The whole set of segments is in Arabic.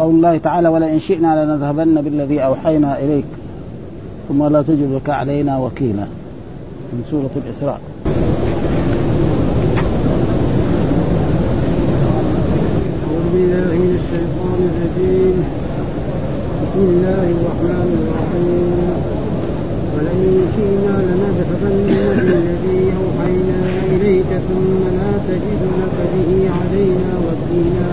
قول الله تعالى ولئن شئنا لنذهبن بالذي أوحينا إليك ثم لا تجد لك علينا وكيلا من سورة الإسراء. أعوذ بالله من الشيطان الرجيم. بسم الله الرحمن الرحيم. ولئن شئنا لنذهبن بالذي أوحينا إليك ثم لا تجد لك به علينا وكيلا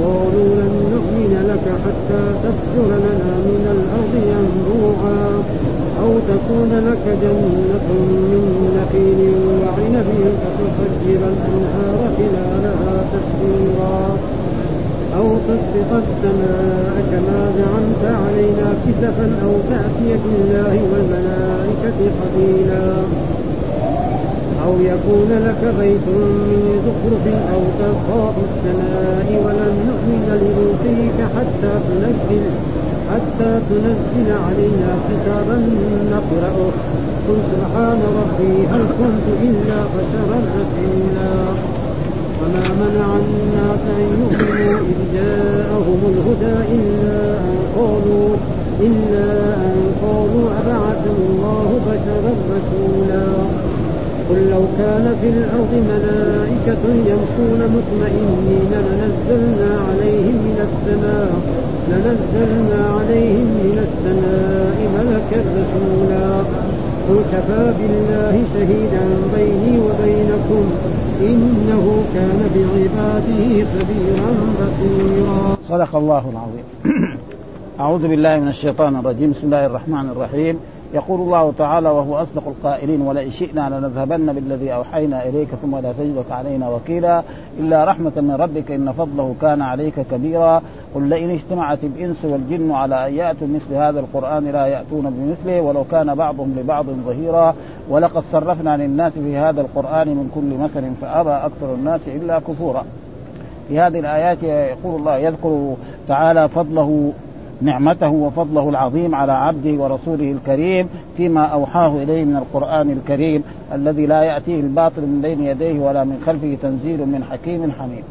وقالوا لن نؤمن لك حتى تفجر لنا من الأرض ينبوعا أو تكون لك جنة من نخيل وعنب فتفجر الأنهار خلالها تفجيرا أو تسقط السماء كما زعمت علينا كسفا أو تأتي بالله والملائكة قبيلا أو يكون لك بيت من زخرف أو ترقى في السماء ولن نؤمن لرقيك حتى تنزل حتى تنزل علينا كتابا نقرأه. قل سبحان ربي هل كنت إلا بشرا رسولا وما منع الناس أن يؤمنوا إذ جاءهم الهدى إلا أن قالوا إلا أن قالوا أبعث الله بشرا رسولا. قل لو كان في الأرض ملائكة يمشون مطمئنين لنزلنا عليهم من السماء لنزلنا عليهم من السماء ملكا رسولا. قل كفى بالله شهيدا بيني وبينكم إنه كان بعباده خبيرا بصيرا. صدق الله العظيم. أعوذ بالله من الشيطان الرجيم. بسم الله الرحمن الرحيم. يقول الله تعالى وهو أصدق القائلين ولئن شئنا لنذهبن بالذي أوحينا إليك ثم لا تجدك علينا وكيلا إلا رحمة من ربك إن فضله كان عليك كبيرا قل لئن اجتمعت الإنس والجن على أن يأتوا مثل هذا القرآن لا يأتون بمثله ولو كان بعضهم لبعض ظهيرا ولقد صرفنا للناس في هذا القرآن من كل مثل فأبى أكثر الناس إلا كفورا. في هذه الآيات يقول الله يذكر تعالى فضله نعمته وفضله العظيم على عبده ورسوله الكريم فيما أوحاه إليه من القرآن الكريم الذي لا يأتيه الباطل من بين يديه ولا من خلفه تنزيل من حكيم حميد.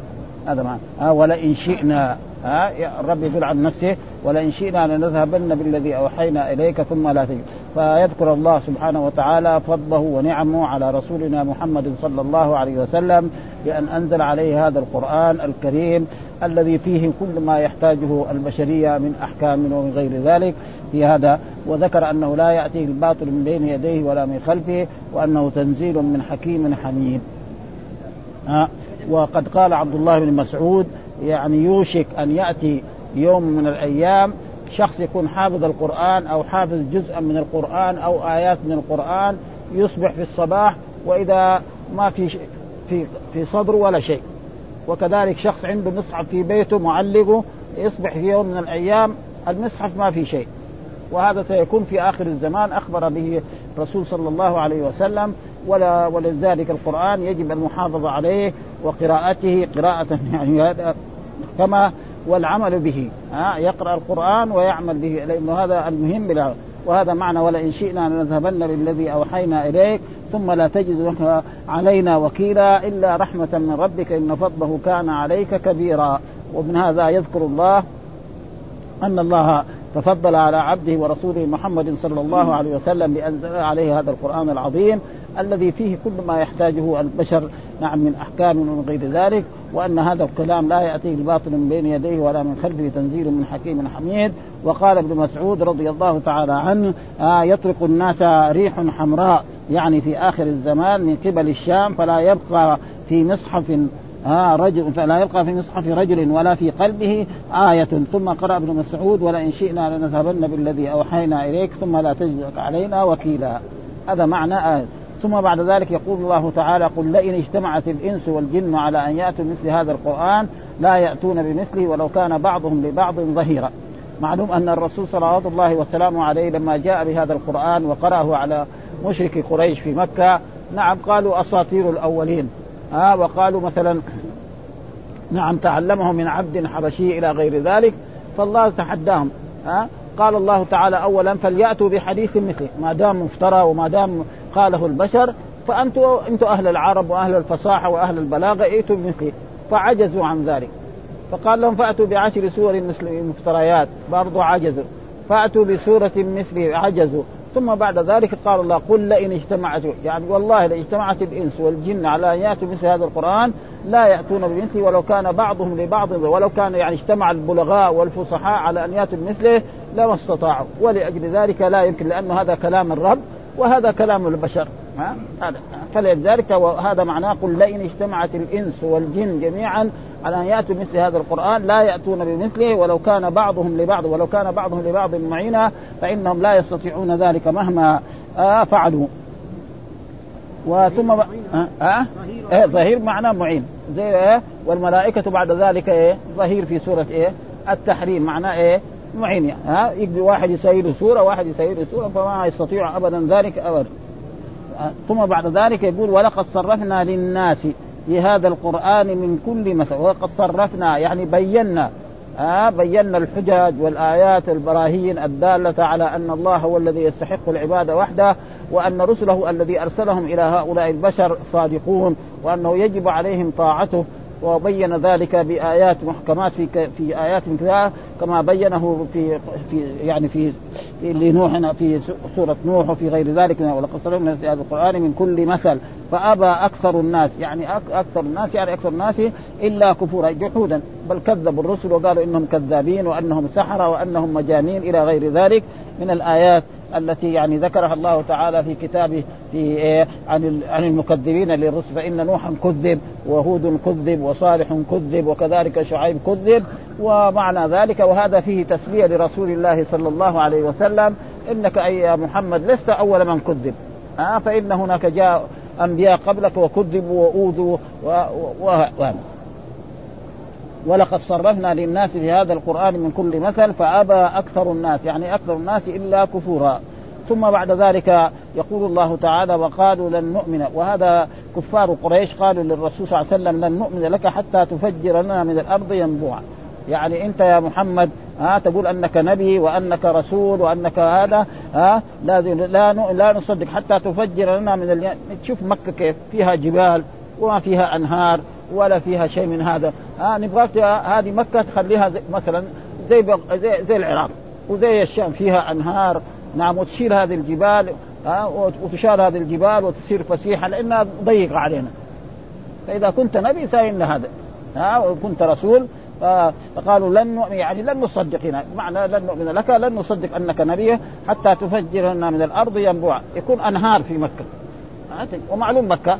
هذا معنى. آه ولئن شئنا آه الرب يقول عن نفسه ولئن شئنا لنذهبن بالذي أوحينا إليك ثم لا تجد. فيذكر الله سبحانه وتعالى فضله ونعمه على رسولنا محمد صلى الله عليه وسلم بأن أنزل عليه هذا القرآن الكريم الذي فيه كل ما يحتاجه البشرية من أحكام ومن غير ذلك في هذا. وذكر أنه لا يأتيه الباطل من بين يديه ولا من خلفه وأنه تنزيل من حكيم حميد. ها وقد قال عبد الله بن مسعود يعني يوشك أن يأتي يوم من الأيام شخص يكون حافظ القرآن أو حافظ جزءا من القرآن أو آيات من القرآن يصبح في الصباح وإذا ما في في في صدره ولا شيء. وكذلك شخص عنده مصحف في بيته معلقه يصبح في يوم من الأيام المصحف ما في شيء. وهذا سيكون في آخر الزمان أخبر به الرسول صلى الله عليه وسلم. ولا ولذلك القرآن يجب المحافظه عليه وقراءته قراءة يعني هذا كما والعمل به ها يقرأ القرآن ويعمل به. لأنه هذا المهم بلا وهذا معنى ولئن شئنا لنذهبن بالذي أوحينا إليك ثم لا تجد لك علينا وكيلا إلا رحمة من ربك إن فضله كان عليك كبيرا. ومن هذا يذكر الله أن الله تفضل على عبده ورسوله محمد صلى الله عليه وسلم بأنزل عليه هذا القرآن العظيم. الذي فيه كل ما يحتاجه البشر نعم من أحكام ومن غير ذلك وأن هذا الكلام لا يأتيه الباطل من بين يديه ولا من خلفه تنزيل من حكيم حميد. وقال ابن مسعود رضي الله تعالى عنه آه يطرق الناس ريح حمراء يعني في آخر الزمان من قبل الشام فلا يبقى في مصحف ها رجل فلا يبقى في مصحف رجل ولا في قلبه آية. ثم قرأ ابن مسعود ولئن شئنا لنذهبن بالذي أوحينا إليك ثم لا تجد علينا وكيلا. هذا معنى آية. ثم بعد ذلك يقول الله تعالى قل لئن اجتمعت الإنس والجن على أن يأتوا مثل هذا القرآن لا يأتون بمثله ولو كان بعضهم لبعض ظهيرا. معلوم أن الرسول صلوات الله وسلامه عليه لما جاء بهذا القرآن وقرأه على مشرك قريش في مكة نعم قالوا أساطير الأولين. ها آه وقالوا مثلا نعم تعلمه من عبد حبشي إلى غير ذلك فالله تحداهم. ها آه قال الله تعالى اولا فليأتوا بحديث مثله ما دام مفترى وما دام قاله البشر فانتم أنتم أهل العرب وأهل الفصاحة وأهل البلاغة ائتوا بمثله فعجزوا عن ذلك. فقال لهم فأتوا بعشر سور مفتريات برضو عجزوا. فأتوا بسورة مثله عجزوا. ثم بعد ذلك قال الله قل لئن اجتمعت يعني والله لو اجتمعت الإنس والجن على أن يأتوا مثل هذا القرآن لا يأتون بمثله ولو كان بعضهم لبعض ولو كان يعني اجتمع البلغاء والفصحاء على أن يأتوا بمثله لما استطاعوا. ولأجل ذلك لا يمكن لأنه هذا كلام الرب. وهذا كلام البشر. ها؟ هذا. فلذلك وهذا معناه قل لئن اجتمعت الإنس والجن جميعا على أن يأتوا مثل هذا القرآن لا يأتون بمثله ولو كان بعضهم لبعض ولو كان بعضهم لبعض معينا فإنهم لا يستطيعون ذلك مهما آه فعلوا. وثم آه؟ آه؟ إيه ظهير معناه معين. زي إيه؟ والملائكة بعد ذلك إيه؟ ظهير في سورة إيه؟ التحريم. معناه إيه؟ معين يعني. ها؟ يقضي واحد يسير سورة واحد يسير سورة فما يستطيع ابدا ذلك ابدا. ثم بعد ذلك يقول ولقد صرفنا للناس في هذا القرآن من كل مثل. ولقد صرفنا يعني بينا آه بينا الحجج والآيات البراهين الدالة على أن الله هو الذي يستحق العبادة وحده وأن رسله الذي أرسلهم إلى هؤلاء البشر صادقون وأنه يجب عليهم طاعته. وبين ذلك بآيات محكمات في في آيات كذا كما بينه في في يعني في لنوح في سورة نوح وفي غير ذلك ولقد صرفنا في هذا القرآن من كل مثل. فأبى أكثر الناس يعني أكثر الناس يعني أكثر الناس إلا كفورا جحودا. بل كذبوا الرسل وقالوا إنهم كذابين وأنهم سحرة وأنهم مجانين إلى غير ذلك. من الآيات التي يعني ذكرها الله تعالى في كتابه في إيه؟ عن عن المكذبين للرسل فإن نوحا كذب وهود كذب وصالح كذب وكذلك شعيب كذب ومعنى ذلك وهذا فيه تسلية لرسول الله صلى الله عليه وسلم إنك أي يا محمد لست أول من كذب. آه فإن هناك جاء أنبياء قبلك وكذبوا وأوذوا وهذا ولقد صرفنا للناس في هذا القرآن من كل مثل فأبى أكثر الناس يعني أكثر الناس إلا كفورا. ثم بعد ذلك يقول الله تعالى وقالوا لن نؤمن. وهذا كفار قريش قالوا للرسول صلى الله عليه وسلم لن نؤمن لك حتى تفجر لنا من الأرض ينبوعا. يعني أنت يا محمد ها تقول أنك نبي وأنك رسول وأنك هذا ها لا لا لا نصدق حتى تفجر لنا من الي... تشوف مكة كيف فيها جبال وما فيها أنهار. ولا فيها شيء من هذا. آه نبغاك هذه مكة تخليها زي مثلا زي زي, زي العراق وزي الشام فيها أنهار. نعم وتشيل هذه الجبال آه وتشال هذه الجبال وتصير فسيحة لأنها ضيقة علينا. فإذا كنت نبي سائلنا هذا. ها آه وكنت رسول فقالوا لن نؤمن يعني لن نصدق هنا معنى لن نؤمن لك لن نصدق أنك نبي حتى تفجر لنا من الأرض ينبوعا. يكون أنهار في مكة. ومعلوم مكة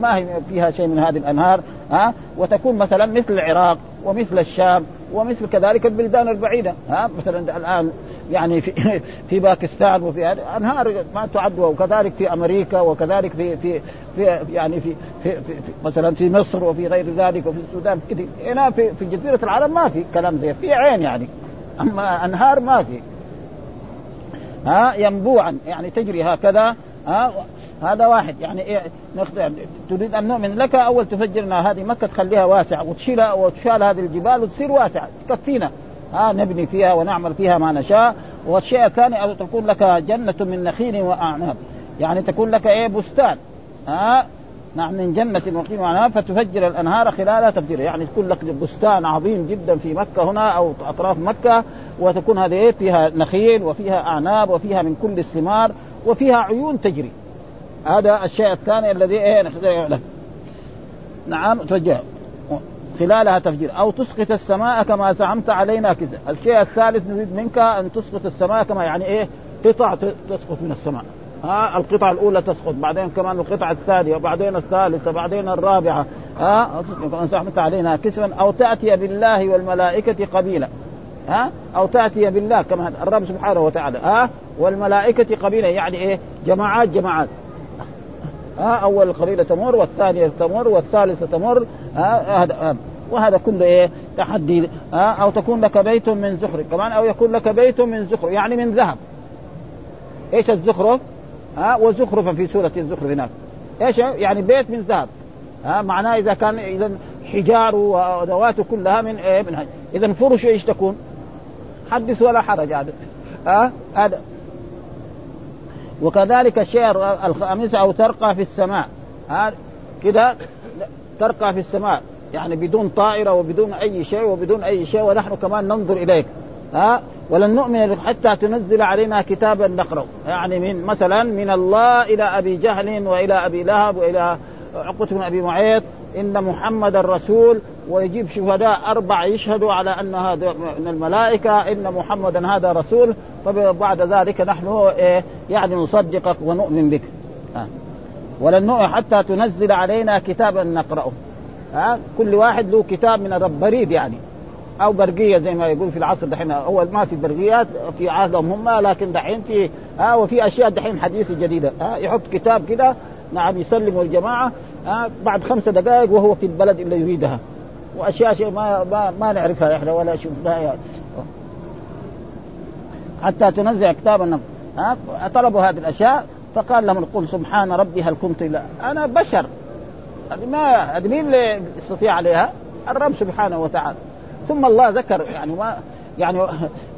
ما هي فيها شيء من هذه الأنهار ها؟ وتكون مثلا مثل العراق ومثل الشام ومثل كذلك البلدان البعيدة ها؟ مثلا الآن يعني في في باكستان وفي أنهار ما تعد وكذلك في أمريكا وكذلك في في في يعني في في, في, في مثلا في مصر وفي غير ذلك وفي السودان كده هنا في في جزيرة العرب ما في كلام زي في عين يعني أما أنهار ما في ها؟ ينبوعا يعني تجري هكذا ها؟ هذا واحد. يعني إيه تريد أن نؤمن لك أول تفجرنا هذه مكة تخليها واسعة وتشيلها وتشال هذه الجبال وتصير واسعة. تكفينا. ها نبني فيها ونعمل فيها ما نشاء. والشيء الثاني أن تكون لك جنة من نخيل وأعناب. يعني تكون لك إيه بستان. ها نعم من جنة وقيم وأعناب فتفجر الأنهار خلالها تفجيرا يعني تكون لك بستان عظيم جدا في مكة هنا أو أطراف مكة. وتكون هذه إيه فيها نخيل وفيها أعناب وفيها من كل الثمار وفيها عيون تجري. هذا الشيء الثاني الذي إيه لك نعم توجه. خلالها تفجير. أو تسقط السماء كما زعمت علينا كذا. الشيء الثالث نريد منك أن تسقط السماء كما يعني إيه؟ قطع تسقط من السماء. ها القطعة الأولى تسقط بعدين كمان القطعة الثانية وبعدين الثالثة بعدين الرابعة. ها كما زعمت علينا كسرا أو تأتي بالله والملائكة قبيلا. ها أو تأتي بالله كما الرب سبحانه وتعالى. ها والملائكة قبيلا. يعني إيه؟ جماعات جماعات. ها أول القبيله تمر والثانية تمر والثالثة تمر هذا وهذا كله إيه؟ تحدي ها أو تكون لك بيت من زخرف كمان أو يكون لك بيت من زخرف يعني من ذهب. إيش الزخرف؟ ها وزخرفا في سورة الزخرف هناك. إيش؟ يعني بيت من ذهب. ها معناه إذا كان إذا حجاره وادواته كلها من إيه؟ من إذا فرش إيش تكون؟ حدث ولا حرج هذا. ها هذا. وكذلك الشيء الخامس أو ترقى في السماء. كده ترقى في السماء. يعني بدون طائرة وبدون أي شيء وبدون أي شيء ونحن كمان ننظر إليك. ها ولن نؤمن حتى تنزل علينا كتابا نقرأ يعني من مثلا من الله إلى أبي جهل وإلى أبي لهب وإلى عقبة بن أبي معيط. إن محمد الرسول ويجيب شهداء أربع يشهدوا على أن هذا من الملائكة إن محمدا هذا رسول. فبعد ذلك نحن إيه يعني نصدقك ونؤمن بك. ولن نؤمن حتى تنزل علينا كتابا نقرأه. ها. كل واحد له كتاب من الرب بريد يعني. أو برقية زي ما يقول في العصر دحين. اول ما في برقيات في عهدهم هم لكن دحين في ها وفي أشياء دحين حديثه جديدة. ها يحط كتاب كده نعم يسلمه الجماعة. بعد خمسة دقائق وهو في البلد اللي يريدها. وأشياء شيء ما ما, ما نعرفها إحنا ولا شفناها يعني. حتى تنزع كتابا ها طلبوا هذه الأشياء فقال لهم قل سبحان ربي هل كنت الا أنا بشر. هذه ما هذه مين اللي يستطيع عليها؟ الرب سبحانه وتعالى. ثم الله ذكر يعني ما يعني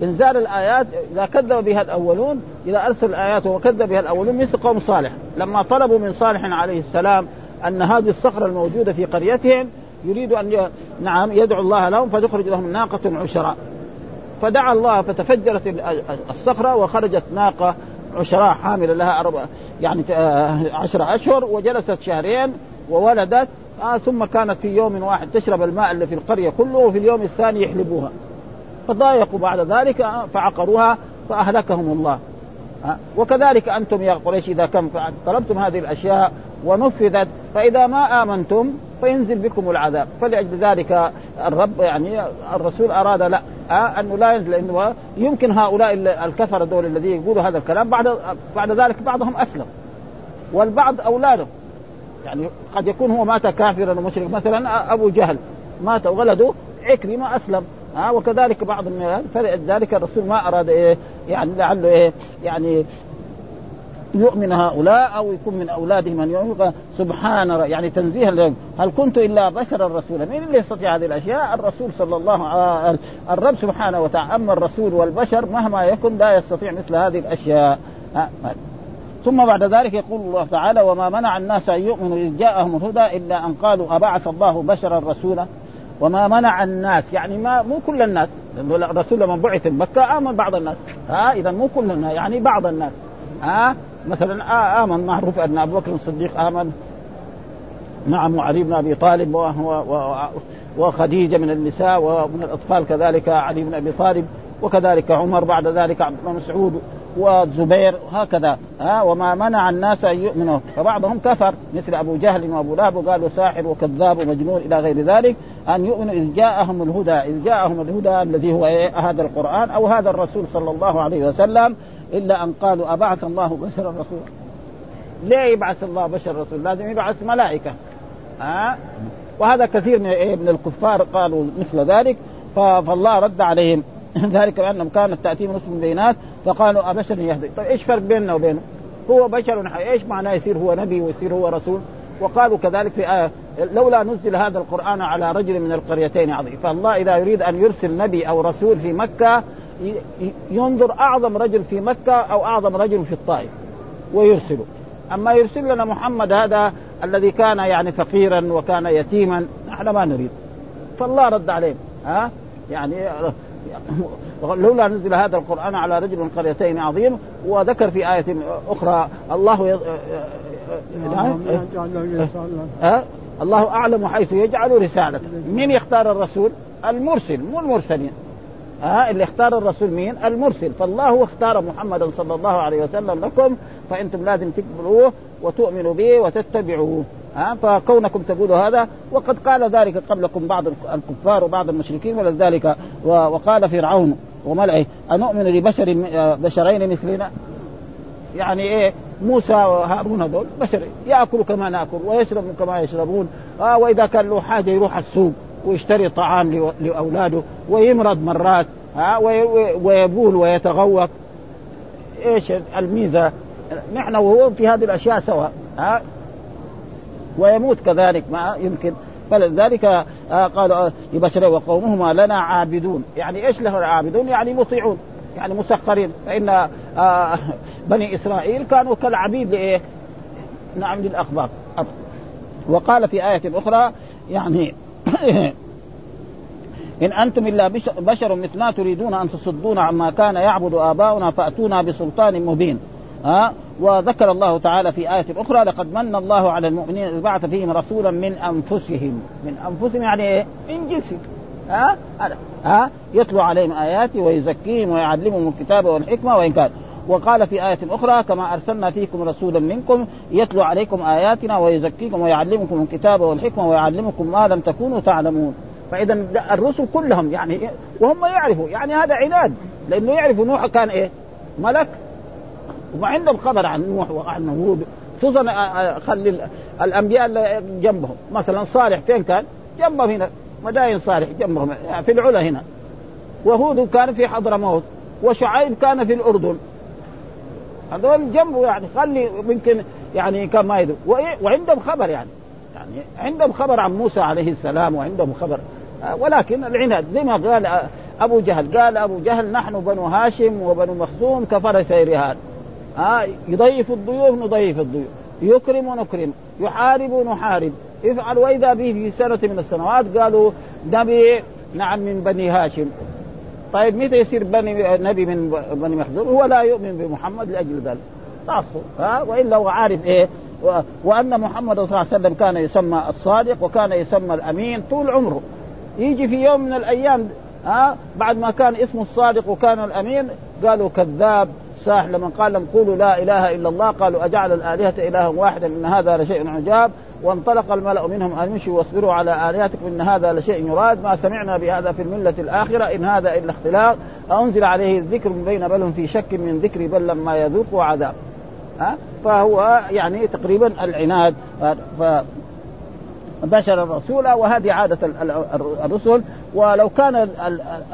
انزال الآيات إذا كذب بها الأولون إذا أرسل الآيات وكذب بها الأولون مثل قوم صالح. لما طلبوا من صالح عليه السلام أن هذه الصخرة الموجودة في قريتهم يريد أن نعم يدعو الله لهم فتخرج لهم ناقة عشراء فدعا الله فتفجرت الصخرة وخرجت ناقة عشراء حاملة لها أربع يعني عشرة أشهر وجلست شهرين وولدت آه ثم كانت في يوم واحد تشرب الماء اللي في القرية كله وفي اليوم الثاني يحلبوها. فضايقوا بعد ذلك آه فعقروها فأهلكهم الله. آه وكذلك أنتم يا قريش إذا كم طلبتم هذه الأشياء ونفذت. فإذا ما آمنتم فينزل بكم العذاب. فلأجل ذلك الرب يعني الرسول أراد لا آه انه لا ينزل لأنه يمكن هؤلاء الكفر دول الذين يقولوا هذا الكلام. بعد بعد ذلك بعضهم أسلم والبعض أولاده. يعني قد يكون هو مات كافرا ومشرك مثلا أبو جهل مات ولده عكرمة أسلم ها وكذلك بعض من فلذلك الرسول ما أراد إيه يعني لعله إيه يعني يؤمن هؤلاء أو يكون من أولادهم من يؤمن سبحان يعني تنزيها لهم هل كنت إلا بشرا رسولا مين اللي يستطيع هذه الأشياء؟ الرسول صلى الله عليه الرب سبحانه وتعالى. أما الرسول والبشر مهما يكن لا يستطيع مثل هذه الأشياء. ثم بعد ذلك يقول الله تعالى وما منع الناس أن يؤمنوا إذ جاءهم الهدى إلا أن قالوا أبعث الله بشرا رسولا؟ وما منع الناس يعني ما مو كل الناس. الرسول لما بعث مكة آمن بعض الناس. ها اذا مو كل الناس يعني بعض الناس. ها مثلا آمن معروف أن أبو بكر الصديق آمن. نعم وعلي بن أبي طالب وخديجة من النساء ومن الأطفال كذلك علي بن أبي طالب وكذلك عمر بعد ذلك عبد مسعود والزبير هكذا ها وما منع الناس أن يؤمنوا. فبعضهم كفر مثل أبو جهل وأبو لهب وقالوا ساحر وكذاب ومجنون إلى غير ذلك أن يؤمنوا إذ جاءهم الهدى إذ جاءهم الهدى الذي هو إيه هذا القرآن أو هذا الرسول صلى الله عليه وسلم إلا أن قالوا أبعث الله بشرا رسولا. ليه يبعث الله بشر رسول لازم يبعث ملائكة. ها؟ وهذا كثير من إيه؟ من الكفار قالوا مثل ذلك. فالله رد عليهم. ذلك بأنهم كانت تاتيهم رسل بينات فقالوا أبشر يهدي. طيب إيش فرق بيننا وبينه؟ هو بشر حي إيش معناه يصير هو نبي ويصير هو رسول؟ وقالوا كذلك في آية لولا نزل هذا القرآن على رجل من القريتين عظيم. فالله إذا يريد أن يرسل نبي أو رسول في مكة ينظر أعظم رجل في مكة أو أعظم رجل في الطائف ويرسله أما يرسل لنا محمد هذا الذي كان يعني فقيرا وكان يتيما نحن ما نريد. فالله رد عليهم. ها؟ يعني لولا نزل هذا القرآن على رجل من قريتين عظيم وذكر في آية أخرى الله ي... أه؟ الله أعلم حيث يجعل رسالته. مين يختار الرسول؟ المرسل مو المرسلين. ها اللي اختار الرسول مين؟ المرسل. فالله اختار محمدا صلى الله عليه وسلم لكم فأنتم لازم تقبلوه وتؤمنوا به وتتبعوه. ها فكونكم تقولوا هذا وقد قال ذلك قبلكم بعض الكفار وبعض المشركين ولذلك وقال فرعون وملئه أنؤمن لبشر بشرين مثلنا؟ يعني إيه موسى وهارون هذول بشر يأكلوا كما نأكل ويشربوا كما يشربون آه وإذا كان له حاجة يروح السوق. ويشتري طعام لأولاده ويمرض مرات ها ويبول ويتغوط. إيش الميزة؟ نحن وهو في هذه الأشياء سواء ها ويموت كذلك ما يمكن. فلذلك آه قال يبشر وقومهما لنا عابدون. يعني إيش له عابدون يعني مطيعون يعني مسخرين. فإن آه بني إسرائيل كانوا كالعبيد لإيه؟ نعم للأخبار. وقال في آية أخرى يعني إن أنتم إلا بشر مثلنا تريدون أن تصدونا عما كان يعبد آباؤنا فأتونا بسلطان مبين. ها؟ وذكر الله تعالى في آية أخرى لقد من الله على المؤمنين إذ بعث فيهم رسولا من أنفسهم. من أنفسهم يعني إيه؟ من جنسهم. ها؟ ها؟ يتلو عليهم آياته ويزكيهم ويعلمهم الكتاب والحكمة وإن كان. وقال في آية أخرى كما أرسلنا فيكم رسولا منكم يتلو عليكم آياتنا ويزكيكم ويعلمكم الكتاب والحكمة ويعلمكم ما لم تكونوا تعلمون. فإذا الرسل كلهم يعني وهم يعرفوا يعني هذا عناد لأنه يعرفوا نوح كان إيه؟ ملك. وما عندهم خبر عن نوح وعن هود خصوصا خلي الأنبياء اللي جنبهم. مثلا صالح فين كان؟ جنبهم هنا مداين صالح جنبهم في العلا هنا. وهود كان في حضرموت وشعيب كان في الأردن. هذول جنبه يعني خلي ممكن يعني كان ما يدري. وعندهم خبر يعني. يعني عندهم خبر عن موسى عليه السلام وعندهم خبر. ولكن العناد زي ما قال أبو جهل. قال أبو جهل نحن بنو هاشم وبنو مخزوم كفرس رهان ها يضيف الضيوف نضيف الضيوف. يكرم نكرم. يحارب نحارب. افعل وإذا به في سنة من السنوات قالوا نبي نعم من بني هاشم. طيب متى يصير بني نبي من بني مخزوم هو لا يؤمن بمحمد لأجل ذلك. تعصوا ها؟ وإلا هو عارف إيه. وأن محمد صلى الله عليه وسلم كان يسمى الصادق وكان يسمى الأمين طول عمره. يجي في يوم من الأيام ها؟ بعد ما كان اسمه الصادق وكان الأمين قالوا كذاب ساح لما قال لهم قولوا لا إله إلا الله قالوا أجعل الآلهة إلها واحدا إن هذا لشيء عجاب. وانطلق الملأ منهم أن يمشوا واصبروا على آلهتكم إن هذا لشيء يراد ما سمعنا بهذا في الملة الآخرة. إن هذا إلا اختلاق. أنزل عليه الذكر من بين بل هم في شك من ذكري بل لما يذوقوا عذاب. ها؟ فهو يعني تقريبا العناد. ف بشر الرسول وهذه عادة الرسل. ولو كان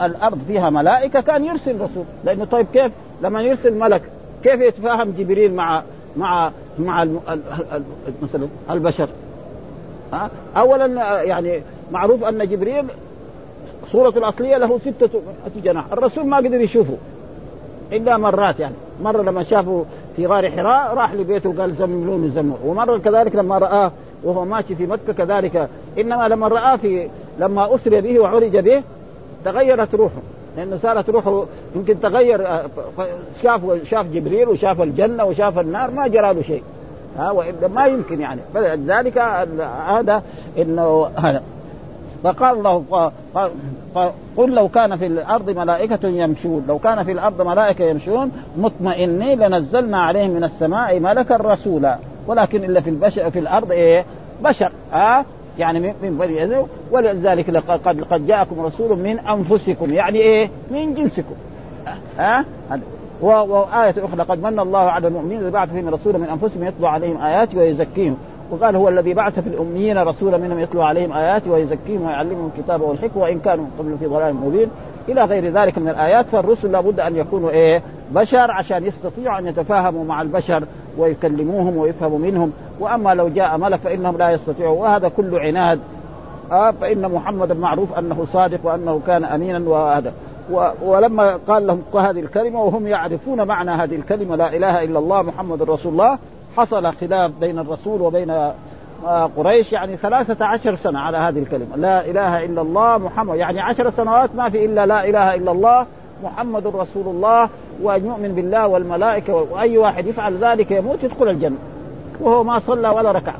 الأرض فيها ملائكة كان يرسل رسول. لأنه طيب كيف؟ لما يرسل ملك كيف يتفاهم جبريل مع مع مع مثلا البشر. ها؟ اولا يعني معروف أن جبريل صورته الأصلية له ستة جناح. الرسول ما قدر يشوفه إلا مرات يعني مرة لما شافه في غار حراء راح لبيته وقال زملوني زملوا ومرة كذلك لما رآه وهو ماشي في مكة كذلك. إنما لما رآه في لما أسري به وعرج به تغيرت روحه. لأنه صارت روحه يمكن تغير آه، شاف شاف جبريل وشاف الجنة وشاف النار ما جرى له شيء. ها وإلا ما يمكن يعني. فلذلك هذا إنه هذا. فقال الله قل لو كان في الأرض ملائكة يمشون لو كان في الأرض ملائكة يمشون مطمئنين لنزلنا عليهم من السماء ملكا رسولا. ولكن إلا في البشر في الأرض إيه؟ بشر. ها؟ يعني من بني آدم ولذلك قد قد جاءكم رسول من أنفسكم. يعني إيه؟ من جنسكم. ها وآية أخرى قد من الله على المؤمنين إذا بعث فيهم رسولا من أنفسهم يتلو عليهم آياته ويزكيهم. وقال هو الذي بعث في الأميين رسولا منهم يتلو عليهم آياته ويزكيهم ويعلمهم الكتاب والحكمة وإن كانوا قبل في ضلال مبين. إلى غير ذلك من الآيات فالرسل لابد أن يكونوا إيه؟ بشر عشان يستطيعوا أن يتفاهموا مع البشر ويكلموهم ويفهموا منهم. وأما لو جاء ملك فإنهم لا يستطيعون وهذا كله عناد. آه فإن محمدا معروف أنه صادق وأنه كان أمينا وهذا. ولما قال لهم هذه الكلمة وهم يعرفون معنى هذه الكلمة لا إله إلا الله محمد رسول الله حصل خلاف بين الرسول وبين آه، قريش. يعني ثلاثة عشر سنة على هذه الكلمة. لا إله إلا الله محمد. يعني عشر سنوات ما في إلا لا إله إلا الله محمد رسول الله وأن يؤمن بالله والملائكة وأي واحد يفعل ذلك يموت يدخل الجنة وهو ما صلى ولا ركع.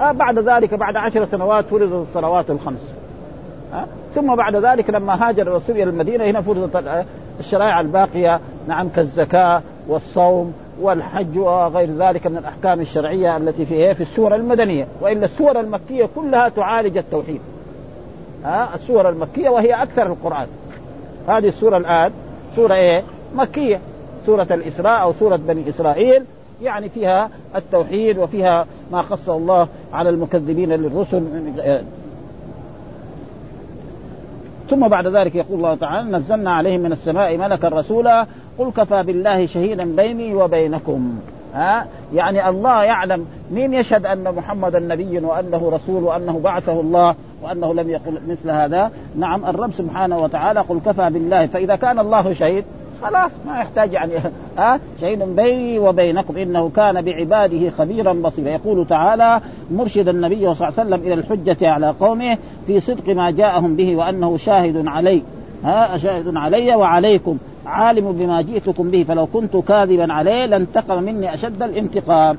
آه بعد ذلك بعد عشر سنوات فرضت الصلوات الخمس. آه ثم بعد ذلك لما هاجر الرسول إلى المدينة هنا فرضت الشرائع الباقية نعم كالزكاة والصوم والحج وغير ذلك من الأحكام الشرعية التي في في السور المدنية وإلا السور المكية كلها تعالج التوحيد. ها آه السور المكية وهي أكثر القرآن. هذه السوره الآن. سورة إيه؟ مكية. سورة الإسراء أو سورة بني إسرائيل. يعني فيها التوحيد وفيها ما خص الله على المكذبين للرسل. ثم بعد ذلك يقول الله تعالى نزلنا عليهم من السماء ملكا رسولا. قل كفى بالله شهيدا بيني وبينكم. ها؟ يعني الله يعلم مين يشهد أن محمدا نبي وأنه رسول وأنه بعثه الله. وأنه لم يقل مثل هذا. نعم الرب سبحانه وتعالى قل كفى بالله فإذا كان الله شهيد خلاص ما يحتاج يعني ها شهيد بيني وبينكم إنه كان بعباده خبيرا بصيرا. يقول تعالى مرشد النبي صلى الله عليه وسلم إلى الحجة على قومه في صدق ما جاءهم به وأنه شاهد علي ها شاهد علي وعليكم عالم بما جئتكم به فلو كنت كاذبا عليه لانتقم مني أشد الانتقام.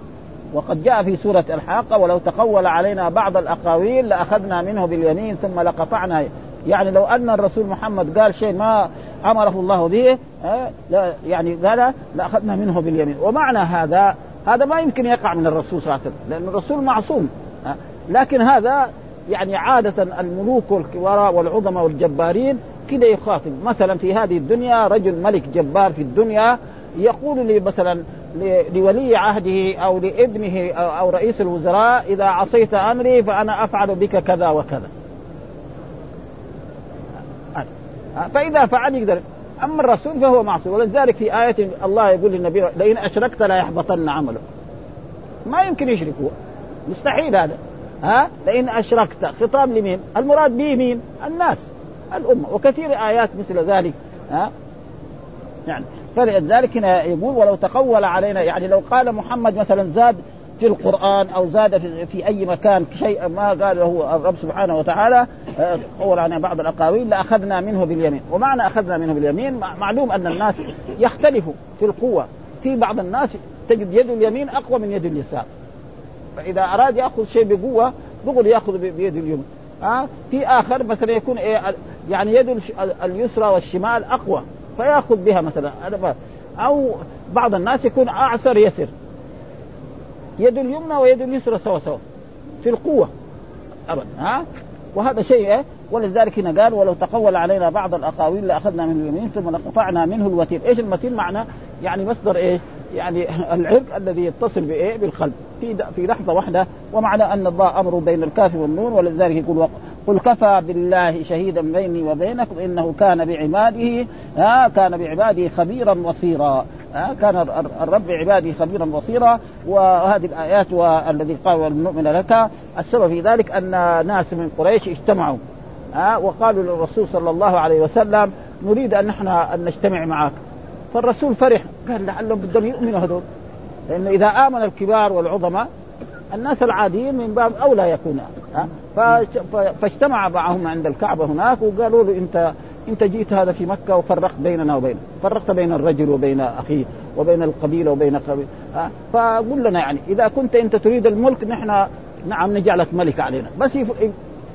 وقد جاء في سورة الحاقة ولو تقول علينا بعض الأقاويل لأخذنا منه باليمين ثم لقطعنا. يعني لو أن الرسول محمد قال شيء ما أمره الله به لا يعني قال لأخذنا منه باليمين. ومعنى هذا هذا ما يمكن يقع من الرسول صلى الله عليه وسلم لأن الرسول معصوم لكن هذا يعني عادة الملوك والكبراء والعظماء والجبارين كده يخاطب. مثلا في هذه الدنيا رجل ملك جبار في الدنيا يقول لي مثلا لولي عهده أو لابنه أو رئيس الوزراء إذا عصيت أمري فأنا أفعل بك كذا وكذا. فإذا فعل يقدر أما الرسول فهو معصوم ولذلك في آية الله يقول للنبي لئن أشركت لا يحبطن عملك. ما يمكن يشرك هو مستحيل هذا ها لئن أشركت خطاب لمين؟ المراد به مين؟ الناس الأمة وكثير آيات مثل ذلك ها يعني فلذلك هنا يقول ولو تقول علينا يعني لو قال محمد مثلا زاد في القرآن أو زاد في, أي مكان شيء ما قال له الرب سبحانه وتعالى قول عن بعض الأقاويل لأخذنا منه باليمين. ومعنى أخذنا منه باليمين معلوم أن الناس يختلفوا في القوة. في بعض الناس تجد يد اليمين أقوى من يد اليسار. فإذا أراد يأخذ شيء بقوة بقول يأخذ بيد اليمين. ها في آخر مثلا يكون إيه يعني يد اليسرى والشمال أقوى. فيأخذ بها مثلا. أو بعض الناس يكون اعسر يسر. يد اليمنى ويد اليسرى سوا سوا. في القوة. ابدا. ها؟ وهذا شيء إيه؟ ولذلك هنا قال ولو تقول علينا بعض الأقاويل لأخذنا من اليمين ثم لقطعنا منه الوتير، إيش المتين؟ معنى؟ يعني مصدر إيه؟ يعني العرق الذي يتصل بإيه؟ بالقلب. في في لحظة واحدة ومعنى أن الله أمر بين الكاف والنون ولذلك يقول قل كفى بالله شهيدا بيني وبينكم إنه كان بعباده ها كان بعباده خبيرا بصيرا ها كان الرب بعباده خبيرا بصيرا وهذه الآيات والذي قال نؤمن لك السبب في ذلك أن ناس من قريش اجتمعوا ها وقالوا للرسول صلى الله عليه وسلم نريد أن نحن أن نجتمع معك. فالرسول فرح قال لعلهم بدهم يؤمنوا هذول لأنه إذا آمن الكبار والعظماء الناس العاديين من باب أولى يكون فاجتمع معهم عند الكعبة هناك وقالوا له انت انت جيت هذا في مكة وفرقت بيننا وبينه فرقت بين الرجل وبين أخيه وبين القبيلة وبين قبيله فقل لنا يعني إذا كنت أنت تريد الملك نحن نعم نجعلك ملك علينا. بس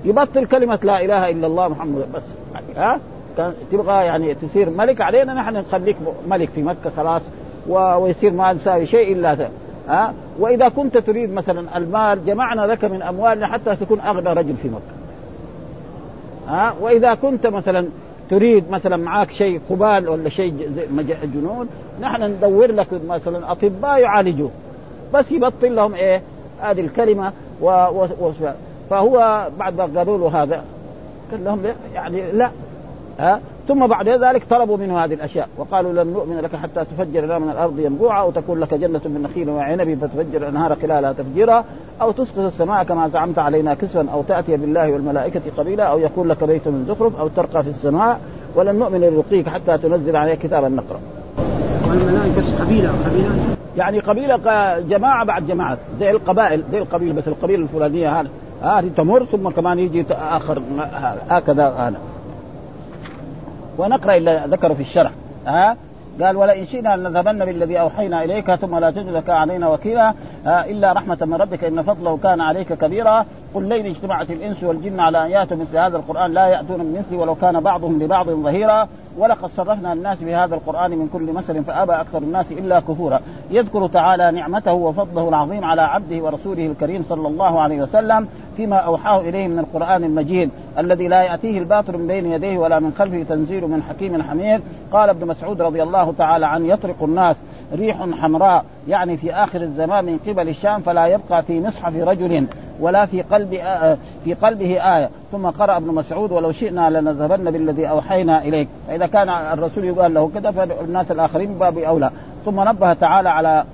يبطل كلمة لا إله إلا الله محمد بس ها؟ تبغى يعني تصير ملك علينا نحن نخليك ملك في مكة خلاص ويصير ما نساوي شيء إلا ها؟ وإذا كنت تريد مثلا المال جمعنا لك من أموالنا حتى تكون أغنى رجل في مكة. ها؟ وإذا كنت مثلا تريد مثلا معاك شيء قبال ولا شيء جنون نحن ندور لك مثلا أطباء يعالجوه بس يبطل لهم إيه؟ هذه الكلمة و... و... و... فهو بعد ما قالوا له هذا قال لهم يعني لا. ها؟ ثم بعد ذلك طلبوا منه هذه الأشياء وقالوا لن نؤمن لك حتى تفجر لنا من الأرض ينبوعا أو تكون لك جنة من نخيل وعنب فتفجر الأنهار خلالها تفجيرا أو تسقط السماء كما زعمت علينا كسفا أو تأتي بالله والملائكة قبيلا أو يكون لك بيت من زخرف أو ترقى في السماء ولن نؤمن لرقيك حتى تنزل عليك كتابا نقرا. والملائكة قبيلة قبيلة. يعني قبيلة جماعة بعد جماعة زي القبائل زي القبيله بس القبيله الفلانية هذه. هذه تمر ثم كمان يجي اخر هكذا هذا. ونقرأ إلا ذكروا في الشرح. ها؟ قال ولئن شئنا لنذهبن بالذي اوحينا اليك ثم لا تجد لك علينا وكيلا. الا رحمه من ربك ان فضله كان عليك كبيرا. قل لئن اجتمعت الانس والجن على ان ياتوا مثل هذا القران لا ياتون بمثله ولو كان بعضهم لبعض ظهيرا. ولقد صرفنا الناس في هذا القران من كل مثل فابى أكثر الناس الا كفورا. يذكر تعالى نعمته وفضله العظيم على عبده ورسوله الكريم صلى الله عليه وسلم. فيما أوحاه إليه من القرآن المجيد الذي لا يأتيه الباطل من بين يديه ولا من خلفه تنزيل من حكيم حميد. قال ابن مسعود رضي الله تعالى عنه يطرق الناس ريح حمراء يعني في آخر الزمان من قبل الشام فلا يبقى في مصحف رجل ولا في قلب آه في قلبه آية. ثم قرأ ابن مسعود ولو شئنا لنذهبن بالذي أوحينا إليك. فإذا كان الرسول يقال له كذا فالناس الآخرين باب أولى. ثم نبه تعالى على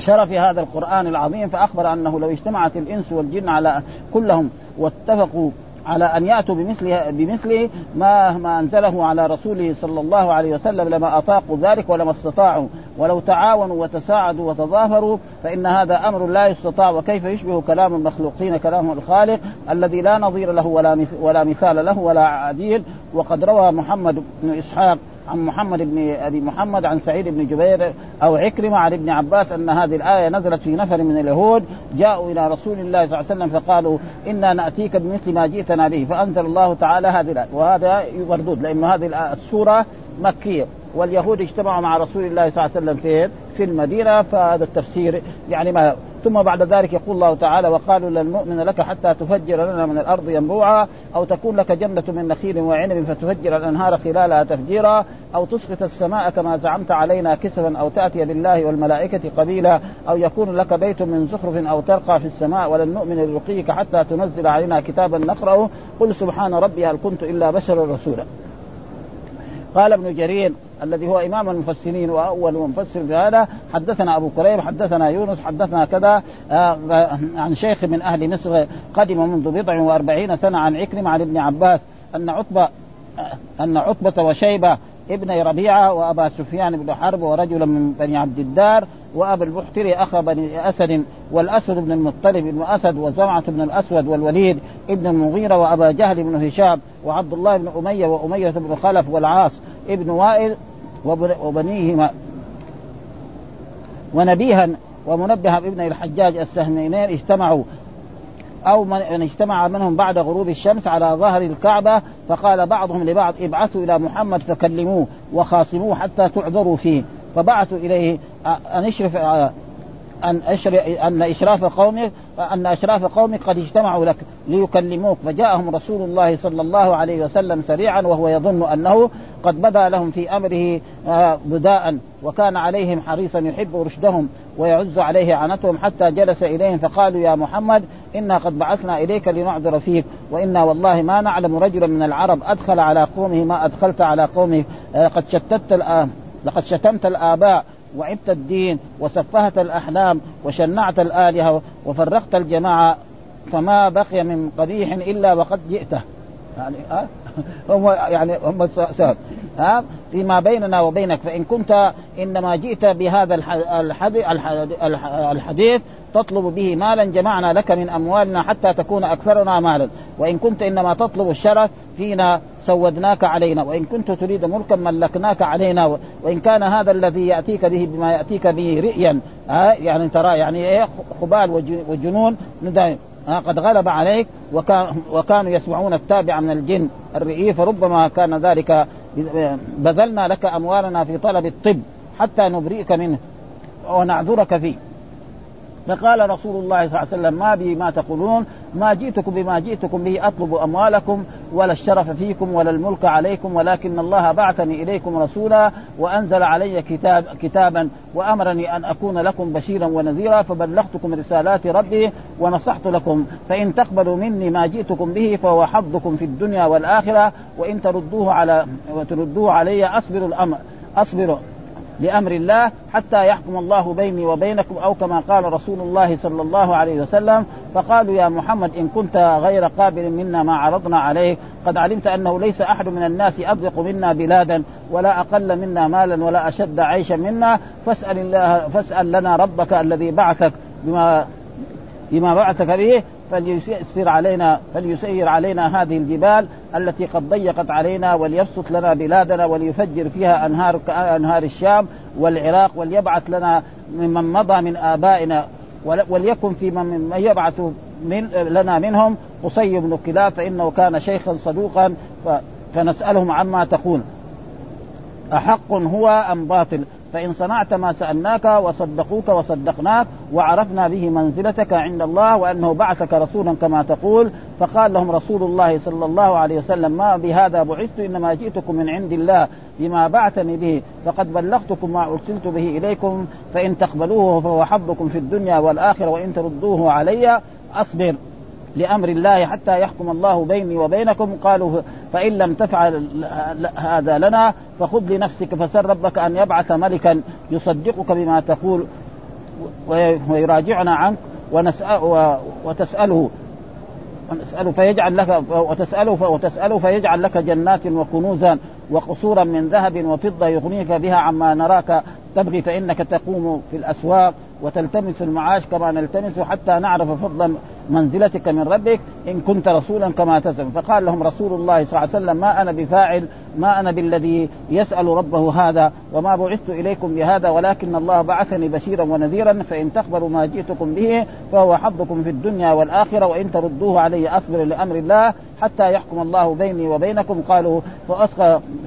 شرف هذا القرآن العظيم فأخبر أنه لو اجتمعت الإنس والجن على كلهم واتفقوا على أن يأتوا بمثله بمثله ما ما أنزله على رسوله صلى الله عليه وسلم لما أطاقوا ذلك ولما استطاعوا. ولو تعاونوا وتساعدوا وتظاهروا فإن هذا أمر لا يستطاع وكيف يشبه كلام المخلوقين كلام الخالق الذي لا نظير له ولا ولا مثال له ولا عديل؟ وقد روى محمد بن إسحاق عن محمد بن أبي محمد عن سعيد بن جبير أو عكرمة عن ابن عباس أن هذه الآية نزلت في نفر من اليهود جاءوا إلى رسول الله صلى الله عليه وسلم فقالوا إنا نأتيك بمثل ما جئتنا به فأنزل الله تعالى هذه الآية وهذا مردود لأن هذه السورة مكية. واليهود اجتمعوا مع رسول الله صلى الله عليه وسلم فين؟ في المدينة فهذا التفسير يعني ما ثم بعد ذلك يقول الله تعالى وقالوا لن نؤمن لك حتى تفجر لنا من الأرض ينبوعا أو تكون لك جنة من نخيل وعنب فتفجر الأنهار خلالها تفجيرا أو تسقط السماء كما زعمت علينا كسفا أو تأتي بالله والملائكة قبيلا أو يكون لك بيت من زخرف أو ترقى في السماء ولن نؤمن لرقيك حتى تنزل علينا كتابا نقرأه قل سبحان ربي هل كنت إلا بشرا رسولا قال ابن جرير الذي هو إمام المفسرين وأول مفسر في هذا حدثنا أبو كريم حدثنا يونس حدثنا كذا آه عن شيخ من أهل مصر قدم منذ بضع وأربعين سنة عن عكرم عن ابن عباس أن عتبه أن عتبه وشيبة ابن ربيعة وأبا سفيان بن حرب ورجلا من بني عبد الدار وابا البحتري اخا بني أسد والاسود بن المطلب بن أسد وزمعه بن الأسود والوليد ابن المغيرة وأبا جهل بن هشام وعبد الله بن أمية وأمية بن خلف والعاص ابن وائل وبنيهما ونبيها ومنبها ابن الحجاج السهمينين اجتمعوا. أو من اجتمع منهم بعد غروب الشمس على ظهر الكعبة فقال بعضهم لبعض ابعثوا إلى محمد فكلموه وخاصموه حتى تعذروا فيه. فبعثوا إليه أن اشرف أن أن اشراف قومك أن أشراف قومك قد اجتمعوا لك ليكلموك. فجاءهم رسول الله صلى الله عليه وسلم سريعا وهو يظن أنه قد بدا لهم في أمره بداء وكان عليهم حريصا يحب رشدهم ويعز عليه عنتهم حتى جلس إليهم فقالوا يا محمد إنا قد بعثنا إليك لنعذر فيك وإنا والله ما نعلم رجلا من العرب أدخل على قومه ما أدخلت على قومه قد شتت لقد شتمت الآباء وعبت الدين وسفهت الأحلام وشنعت الآلهة وفرقت الجماعة فما بقي من قبيح إلا وقد جئته يعني أه؟ هم يعني هم سبب ها فيما بيننا وبينك فإن كنت إنما جئت بهذا الحديث تطلب به مالا جمعنا لك من أموالنا حتى تكون أكثرنا مالا وإن كنت إنما تطلب الشرف فينا سودناك علينا وإن كنت تريد ملكا ملكناك علينا وإن كان هذا الذي يأتيك به بما يأتيك به رئيا. ها يعني ترى يعني إيه خبال وجنون. قد غلب عليك وكان وكانوا يسمعون التابع من الجن الرئي فربما كان ذلك بذلنا لك أموالنا في طلب الطب حتى نبرئك منه ونعذرك فيه. فقال رسول الله صلى الله عليه وسلم ما بي ما تقولون ما جئتكم بما جئتكم به أطلب أموالكم ولا الشرف فيكم ولا الملك عليكم ولكن الله بعثني إليكم رسولا وأنزل علي كتاب كتابا وأمرني أن أكون لكم بشيرا ونذيرا فبلغتكم رسالات ربي ونصحت لكم فإن تقبلوا مني ما جئتكم به فهو حظكم في الدنيا والآخرة وإن تردوه على وتردوه علي اصبر الامر اصبر لأمر الله حتى يحكم الله بيني وبينكم أو كما قال رسول الله صلى الله عليه وسلم فقالوا يا محمد إن كنت غير قابل منا ما عرضنا عليك قد علمت أنه ليس أحد من الناس اضيق منا بلادا ولا أقل منا مالا ولا أشد عيشا منا فاسأل الله فاسأل لنا ربك الذي بعثك بما بما بعثك به فليسير علينا فليسير علينا هذه الجبال التي قد ضيقت علينا وليبسط لنا بلادنا وليفجر فيها أنهار كانهار الشام والعراق وليبعث لنا ممن مضى من آبائنا وليكن في من يبعث من لنا منهم قصي بن كلاب فإنه كان شيخا صدوقا فنسألهم عما تقول. أحق هو أم باطل؟ فإن صنعت ما سألناك وصدقوك وصدقناك وعرفنا به منزلتك عند الله وأنه بعثك رسولا كما تقول فقال لهم رسول الله صلى الله عليه وسلم ما بهذا بعثت إنما جئتكم من عند الله بما بعثني به فقد بلغتكم ما أرسلت به إليكم فإن تقبلوه فهو حظكم في الدنيا والآخرة وإن تردوه علي أصبر لأمر الله حتى يحكم الله بيني وبينكم. قالوا فإن لم تفعل هذا لنا فخذ لنفسك فسر ربك أن يبعث ملكا يصدقك بما تقول ويراجعنا عنك ونسأل وتسأله ونسأله فيجعل لك وتسأله وتسأله فيجعل لك جنات وكنوزا وقصورا من ذهب وفضة يغنيك بها عما نراك. تبغي فإنك تقوم في الأسواق. وتلتمس المعاش كما نلتمس حتى نعرف فضلا منزلتك من ربك إن كنت رسولا كما تزعم فقال لهم رسول الله صلى الله عليه وسلم ما أنا بفاعل ما أنا بالذي يسأل ربه هذا وما بعثت إليكم بهذا ولكن الله بعثني بشيرا ونذيرا فإن تقبلوا ما جئتكم به فهو حظكم في الدنيا والآخرة وإن تردوه علي أصبر لأمر الله حتى يحكم الله بيني وبينكم. قالوا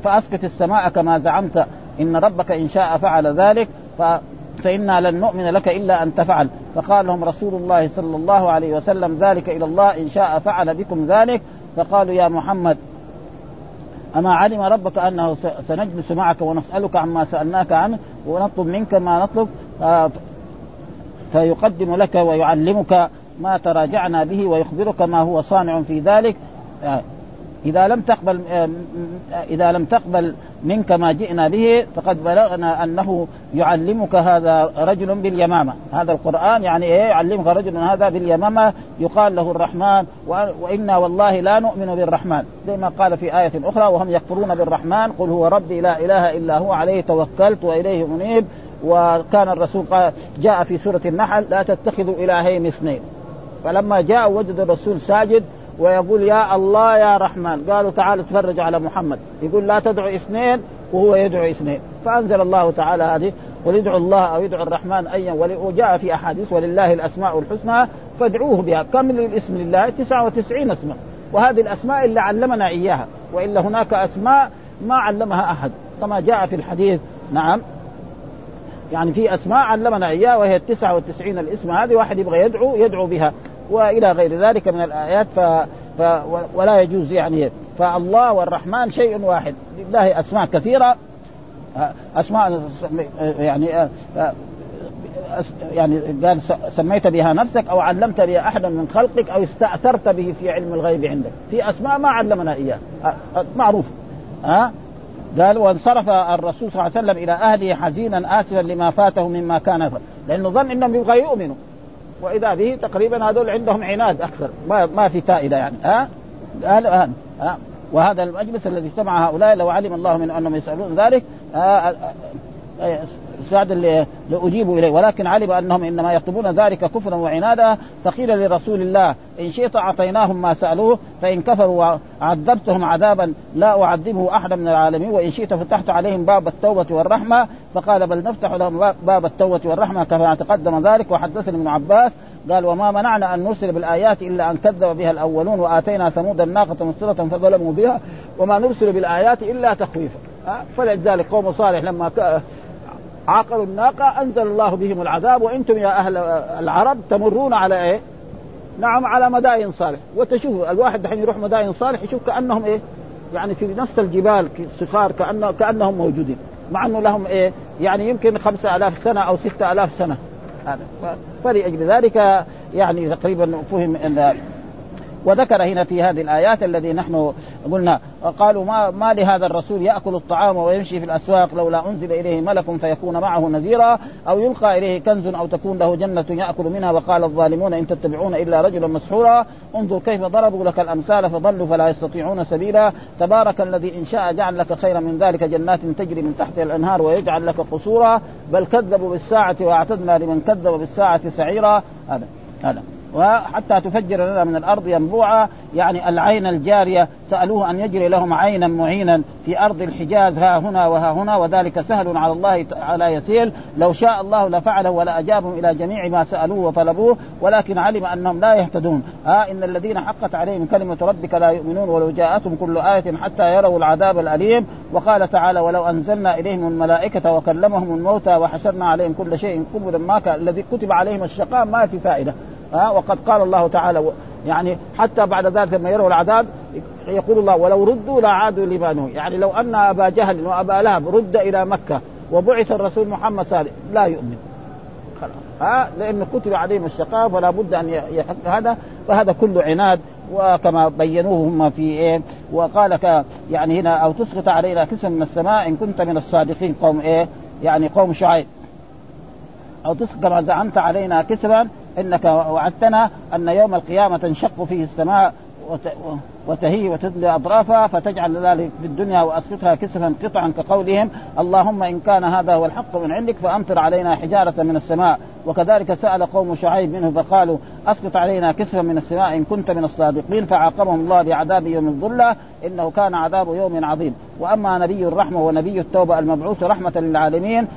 فاسكت السماء كما زعمت إن ربك إن شاء فعل ذلك. فإنا لن نؤمن لك إلا أن تفعل. فقال لهم رسول الله صلى الله عليه وسلم ذلك إلى الله إن شاء فعل بكم ذلك. فقالوا يا محمد أما علم ربك أنه سنجلس معك ونسألك عما سألناك عنه ونطلب منك ما نطلب فيقدم لك ويعلمك ما تراجعنا به ويخبرك ما هو صانع في ذلك. إذا لم تقبل إذا لم تقبل منك ما جئنا به فقد بلغنا أنه يعلمك هذا رجل باليمامة، هذا القرآن يعني إيه؟ يعلمك رجل هذا باليمامة يقال له الرحمن وإنا والله لا نؤمن بالرحمن، زي ما قال في آية أخرى وهم يكفرون بالرحمن قل هو ربي لا إله إلا هو عليه توكلت وإليه منيب وكان الرسول قال جاء في سورة النحل لا تتخذوا إلهين اثنين. فلما جاء وجد الرسول ساجد ويقول يا الله يا رحمن. قالوا تعالوا تفرج على محمد. يقول لا تدعو اثنين وهو يدعو اثنين. فأنزل الله تعالى هذه قل ادعوا الله أو ادعوا الرحمن أيا وجاء في أحاديث ولله الأسماء الحسنى فادعوه بها. كم الاسم لله؟ 99 اسما. وهذه الأسماء اللي علمنا إياها. وإلا هناك أسماء ما علمها أحد. كما جاء في الحديث. نعم. يعني في أسماء علمنا إياها وهي 99 الاسم هذه. واحد يبغى يدعو يدعو بها. وإلى غير ذلك من الآيات ف... ف... ولا يجوز يعني. فالله والرحمن شيء واحد. لله أسماء كثيرة. أسماء يعني يعني قال سميت بها نفسك أو علمت بها أحدا من خلقك أو استأثرت به في علم الغيب عندك. في أسماء ما علمنا اياها معروف. ها؟ قال وانصرف الرسول صلى الله عليه وسلم إلى أهله حزينا آسفا لما فاته مما كان لأنه ظن انهم يبغى يؤمنوا وإذا به تقريبا هذول عندهم عناد أكثر. ما ما في فائدة يعني. ها؟ ها, ها؟ وهذا المجلس الذي اجتمع هؤلاء لو علم الله من أنهم يسألون ذلك سعد اللي اجيبوا إليه. ولكن علم أنهم إنما يطلبون ذلك كفرا وعنادا. فقيل لرسول الله إن شئت أعطيناهم ما سألوه فإن كفروا عذبتهم عذابا لا أعذبه احدا من العالمين. وإن شئت فتحت عليهم باب التوبة والرحمة. فقال بل نفتح لهم باب التوبة والرحمة كما تقدم ذلك. وحدثني ابن عباس قال وما منعنا أن نرسل بالآيات إلا أن كذب بها الأولون وآتينا ثمود الناقة مبصره فظلموا بها. وما نرسل بالآيات إلا تخويفا. فلذلك قوم صالح لما عقروا الناقة أنزل الله بهم العذاب وأنتم يا أهل العرب تمرون على إيه؟ نعم على مداين صالح. وتشوف الواحد دحين يروح مداين صالح يشوف كأنهم إيه؟ يعني في نفس الجبال صخار كأنه كأنهم موجودين. مع أنه لهم إيه؟ يعني يمكن خمسة ألاف سنة أو ستة ألاف سنة. هذا. فلأجل ذلك يعني تقريبا فهم أن وذكر هنا في هذه الآيات الذي نحن قلنا قالوا ما ما لهذا الرسول يأكل الطعام ويمشي في الأسواق لولا أنزل إليه ملك فيكون معه نذيرا أو يلقى إليه كنز أو تكون له جنة يأكل منها وقال الظالمون إن تتبعون إلا رجلا مسحورا انظر كيف ضربوا لك الأمثال فضلوا فلا يستطيعون سبيلا تبارك الذي إن شاء جعل لك خيرا من ذلك جنات تجري من تحتها الأنهار ويجعل لك قصورا بل كذبوا بالساعة وأعتدنا لمن كذب بالساعة سعيرا. هذا هذا. وحتى تفجر لنا من الأرض ينبوعا يعني العين الجارية. سألوه أن يجري لهم عينا معينا في أرض الحجاز ها هنا وها هنا وذلك سهل على الله على يسير. لو شاء الله لفعله ولا أجابهم إلى جميع ما سألوه وطلبوه ولكن علم أنهم لا يهتدون. ها إن الذين حقت عليهم كلمة ربك لا يؤمنون ولو جاءتهم كل آية حتى يروا العذاب الأليم. وقال تعالى ولو أنزلنا إليهم الملائكة وكلمهم الموتى وحشرنا عليهم كل شيء قبلا ما كان الذي كتب عليهم الشقاء ما في فائدة. ها وقد قال الله تعالى يعني حتى بعد ذلك لما يروا العذاب يقول الله ولو ردوا لعادوا لما نهوا يعني لو أن أبا جهل وأبا لهب رد إلى مكة وبعث الرسول محمد صلى لا يؤمن. ها لأنه كتب عليهم الشقاء فلا بد أن يحق هذا فهذا كله عناد وكما بينوه هم في إيه وقال يعني هنا أو تسقط علينا كسا من السماء إن كنت من الصادقين. قوم إيه يعني قوم شعيب. أو تسقط كما زعمت علينا كسبا إنك وعدتنا أن يوم القيامة تنشق فيه السماء وتهي وتدلي أطرافها فتجعل ذلك في الدنيا واسقطها كسفا قطعا كقولهم اللهم إن كان هذا هو الحق من عندك فأمطر علينا حجارة من السماء. وكذلك سأل قوم شعيب منه فقالوا أسقط علينا كسفا من السماء إن كنت من الصادقين. فعاقبهم الله بعذاب يوم الظلة إنه كان عذاب يوم عظيم. وأما نبي الرحمة ونبي التوبة المبعوث رحمة للعالمين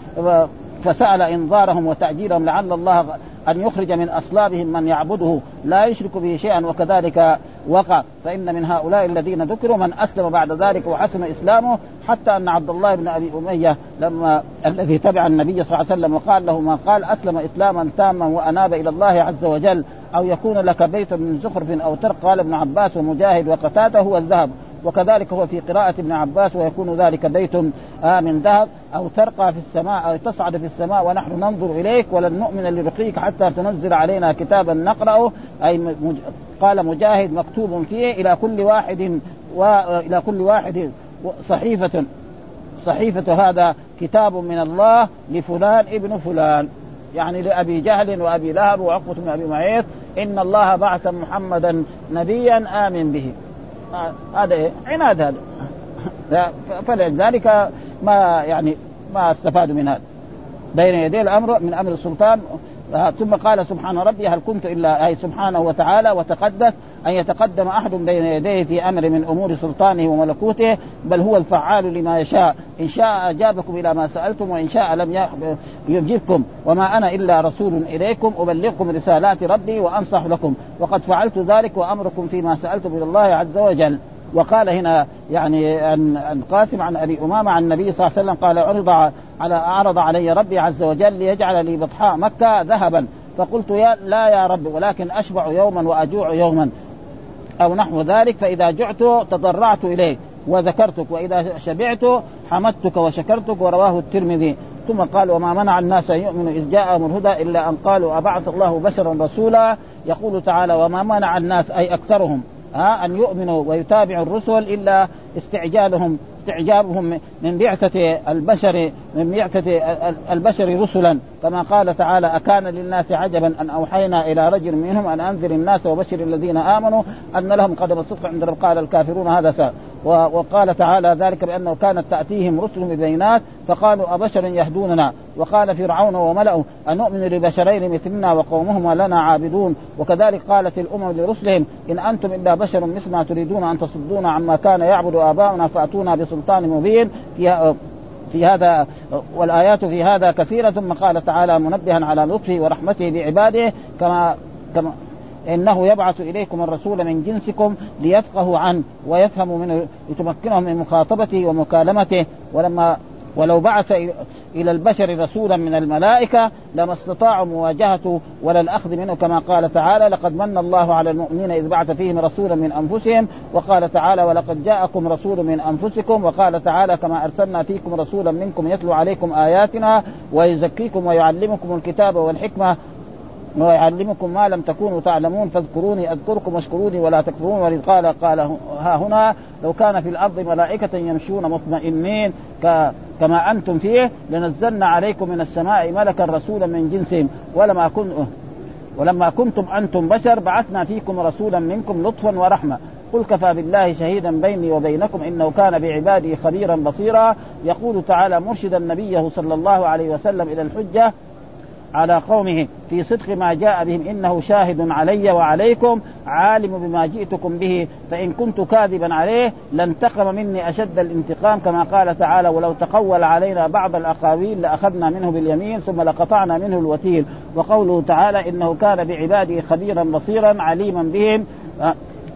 فسأل إنظارهم وتعجيلهم لعل الله أن يخرج من أصلابهم من يعبده لا يشرك به شيئا وكذلك وقع. فإن من هؤلاء الذين ذكروا من أسلم بعد ذلك وحسن إسلامه حتى أن عبد الله بن أبي أمية لما الذي تبع النبي صلى الله عليه وسلم وقال له ما قال أسلم اسلاما تاما وأناب إلى الله عز وجل أو يكون لك بيت من زخرف أو ترق. قال ابن عباس ومجاهد وقتاده هو الذهب وكذلك هو في قراءة ابن عباس ويكون ذلك بيت آه من ذهب أو ترقى في السماء أو تصعد في السماء ونحن ننظر إليك ولن نؤمن لرقيك حتى تنزل علينا كتابا نقرأه. أي مج... قال مجاهد مكتوب فيه إلى كل واحد وإلى كل واحد صحيفة صحيفة هذا كتاب من الله لفلان ابن فلان. يعني لأبي جهل وأبي لهب وعقبة بن أبي معيط إن الله بعث محمدا نبيا آمن به. هذا إيه؟ عناد هذا فلذلك ما يعني ما استفادوا من هذا بين يدي الأمر من أمر السلطان ثم قال سبحان ربي هل كنت إلا أي سبحانه وتعالى وتقدس أن يتقدم أحد بين يديه في أمر من أمور سلطانه وملكوته بل هو الفعال لما يشاء. إن شاء أجابكم إلى ما سألتم وإن شاء لم يجبكم. وما أنا إلا رسول إليكم أبلغكم رسالات ربي وأنصح لكم. وقد فعلت ذلك وأمركم فيما سألتم إلى الله عز وجل. وقال هنا يعني عن قاسم عن أبي أمامة عن النبي صلى الله عليه وسلم قال عرض على أعرض علي ربي عز وجل ليجعل لي بطحاء مكة ذهبا. فقلت يا لا يا رب ولكن أشبع يوما وأجوع يوما. أو نحو ذلك فإذا جعت تضرعت إليك وذكرتك وإذا شبعت حمدتك وشكرتك ورواه الترمذي. ثم قال وما منع الناس أن يؤمنوا إذ جاءهم الهدى إلا أن قالوا أبعث الله بشرا رسولا. يقول تعالى وما منع الناس أي أكثرهم ها أن يؤمنوا ويتابعوا الرسل إلا استعجالهم استعجابهم من بعثة البشر من بعثة البشر رسلا. كما قال تعالى أكان للناس عجبا أن أوحينا إلى رجل منهم أن أنذر الناس وبشر الذين آمنوا أن لهم قدم الصدق عند قال الكافرون. هذا سأل وقال تعالى ذلك بأنه كانت تأتيهم رسل ببينات فقالوا أبشر يهدوننا؟ وقال فرعون وملأه أنؤمن لبشرين مثلنا وقومهما لنا عابدون؟ وكذلك قالت الأمم لرسلهم إن أنتم إلا بشر مثلنا تريدون أن تصدونا عما كان يعبد آباؤنا فأتونا بسلطان مبين. في في هذا والآيات في هذا كثيرة. ثم قال تعالى منبها على لطفه ورحمته بعباده كما كما إنه يبعث إليكم الرسول من جنسكم ليفقهوا عنه ويفهموا منه لتمكنهم من مخاطبته ومكالمته. ولما ولو بعث إلى البشر رسولا من الملائكة لما استطاعوا مواجهته ولا الأخذ منه كما قال تعالى لقد من الله على المؤمنين إذ بعث فيهم رسولا من أنفسهم وقال تعالى ولقد جاءكم رسول من أنفسكم وقال تعالى كما أرسلنا فيكم رسولا منكم يتلو عليكم آياتنا ويزكيكم ويعلمكم الكتاب والحكمة ويعلمكم ما لم تكونوا تعلمون فاذكروني أذكركم واشكروني ولا تكفرون ولذ قال قال ها هنا لو كان في الأرض ملائكة يمشون مطمئنين كما أنتم فيه لنزلنا عليكم من السماء ملكا رسولا من جنسهم ولما كنت ولما كنتم أنتم بشر بعثنا فيكم رسولا منكم لطفا ورحمة قل كفى بالله شهيدا بيني وبينكم إنه كان بعباده خبيرا بصيرا يقول تعالى مرشدا نبيه صلى الله عليه وسلم إلى الحجة على قومه في صدق ما جاء بهم. إنه شاهد علي وعليكم عالم بما جئتكم به. فإن كنت كاذبا عليه لانتقم مني أشد الانتقام كما قال تعالى ولو تقول علينا بعض الأقاويل لأخذنا منه باليمين ثم لقطعنا منه الوتيل وقوله تعالى إنه كان بعباده خبيرا بصيرا عليما بهم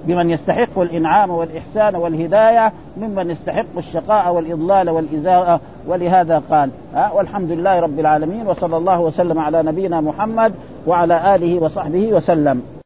بمن يستحق الإنعام والإحسان والهداية ممن يستحق الشقاء والإضلال والازاءه ولهذا قال والحمد لله رب العالمين وصلى الله وسلم على نبينا محمد وعلى آله وصحبه وسلم.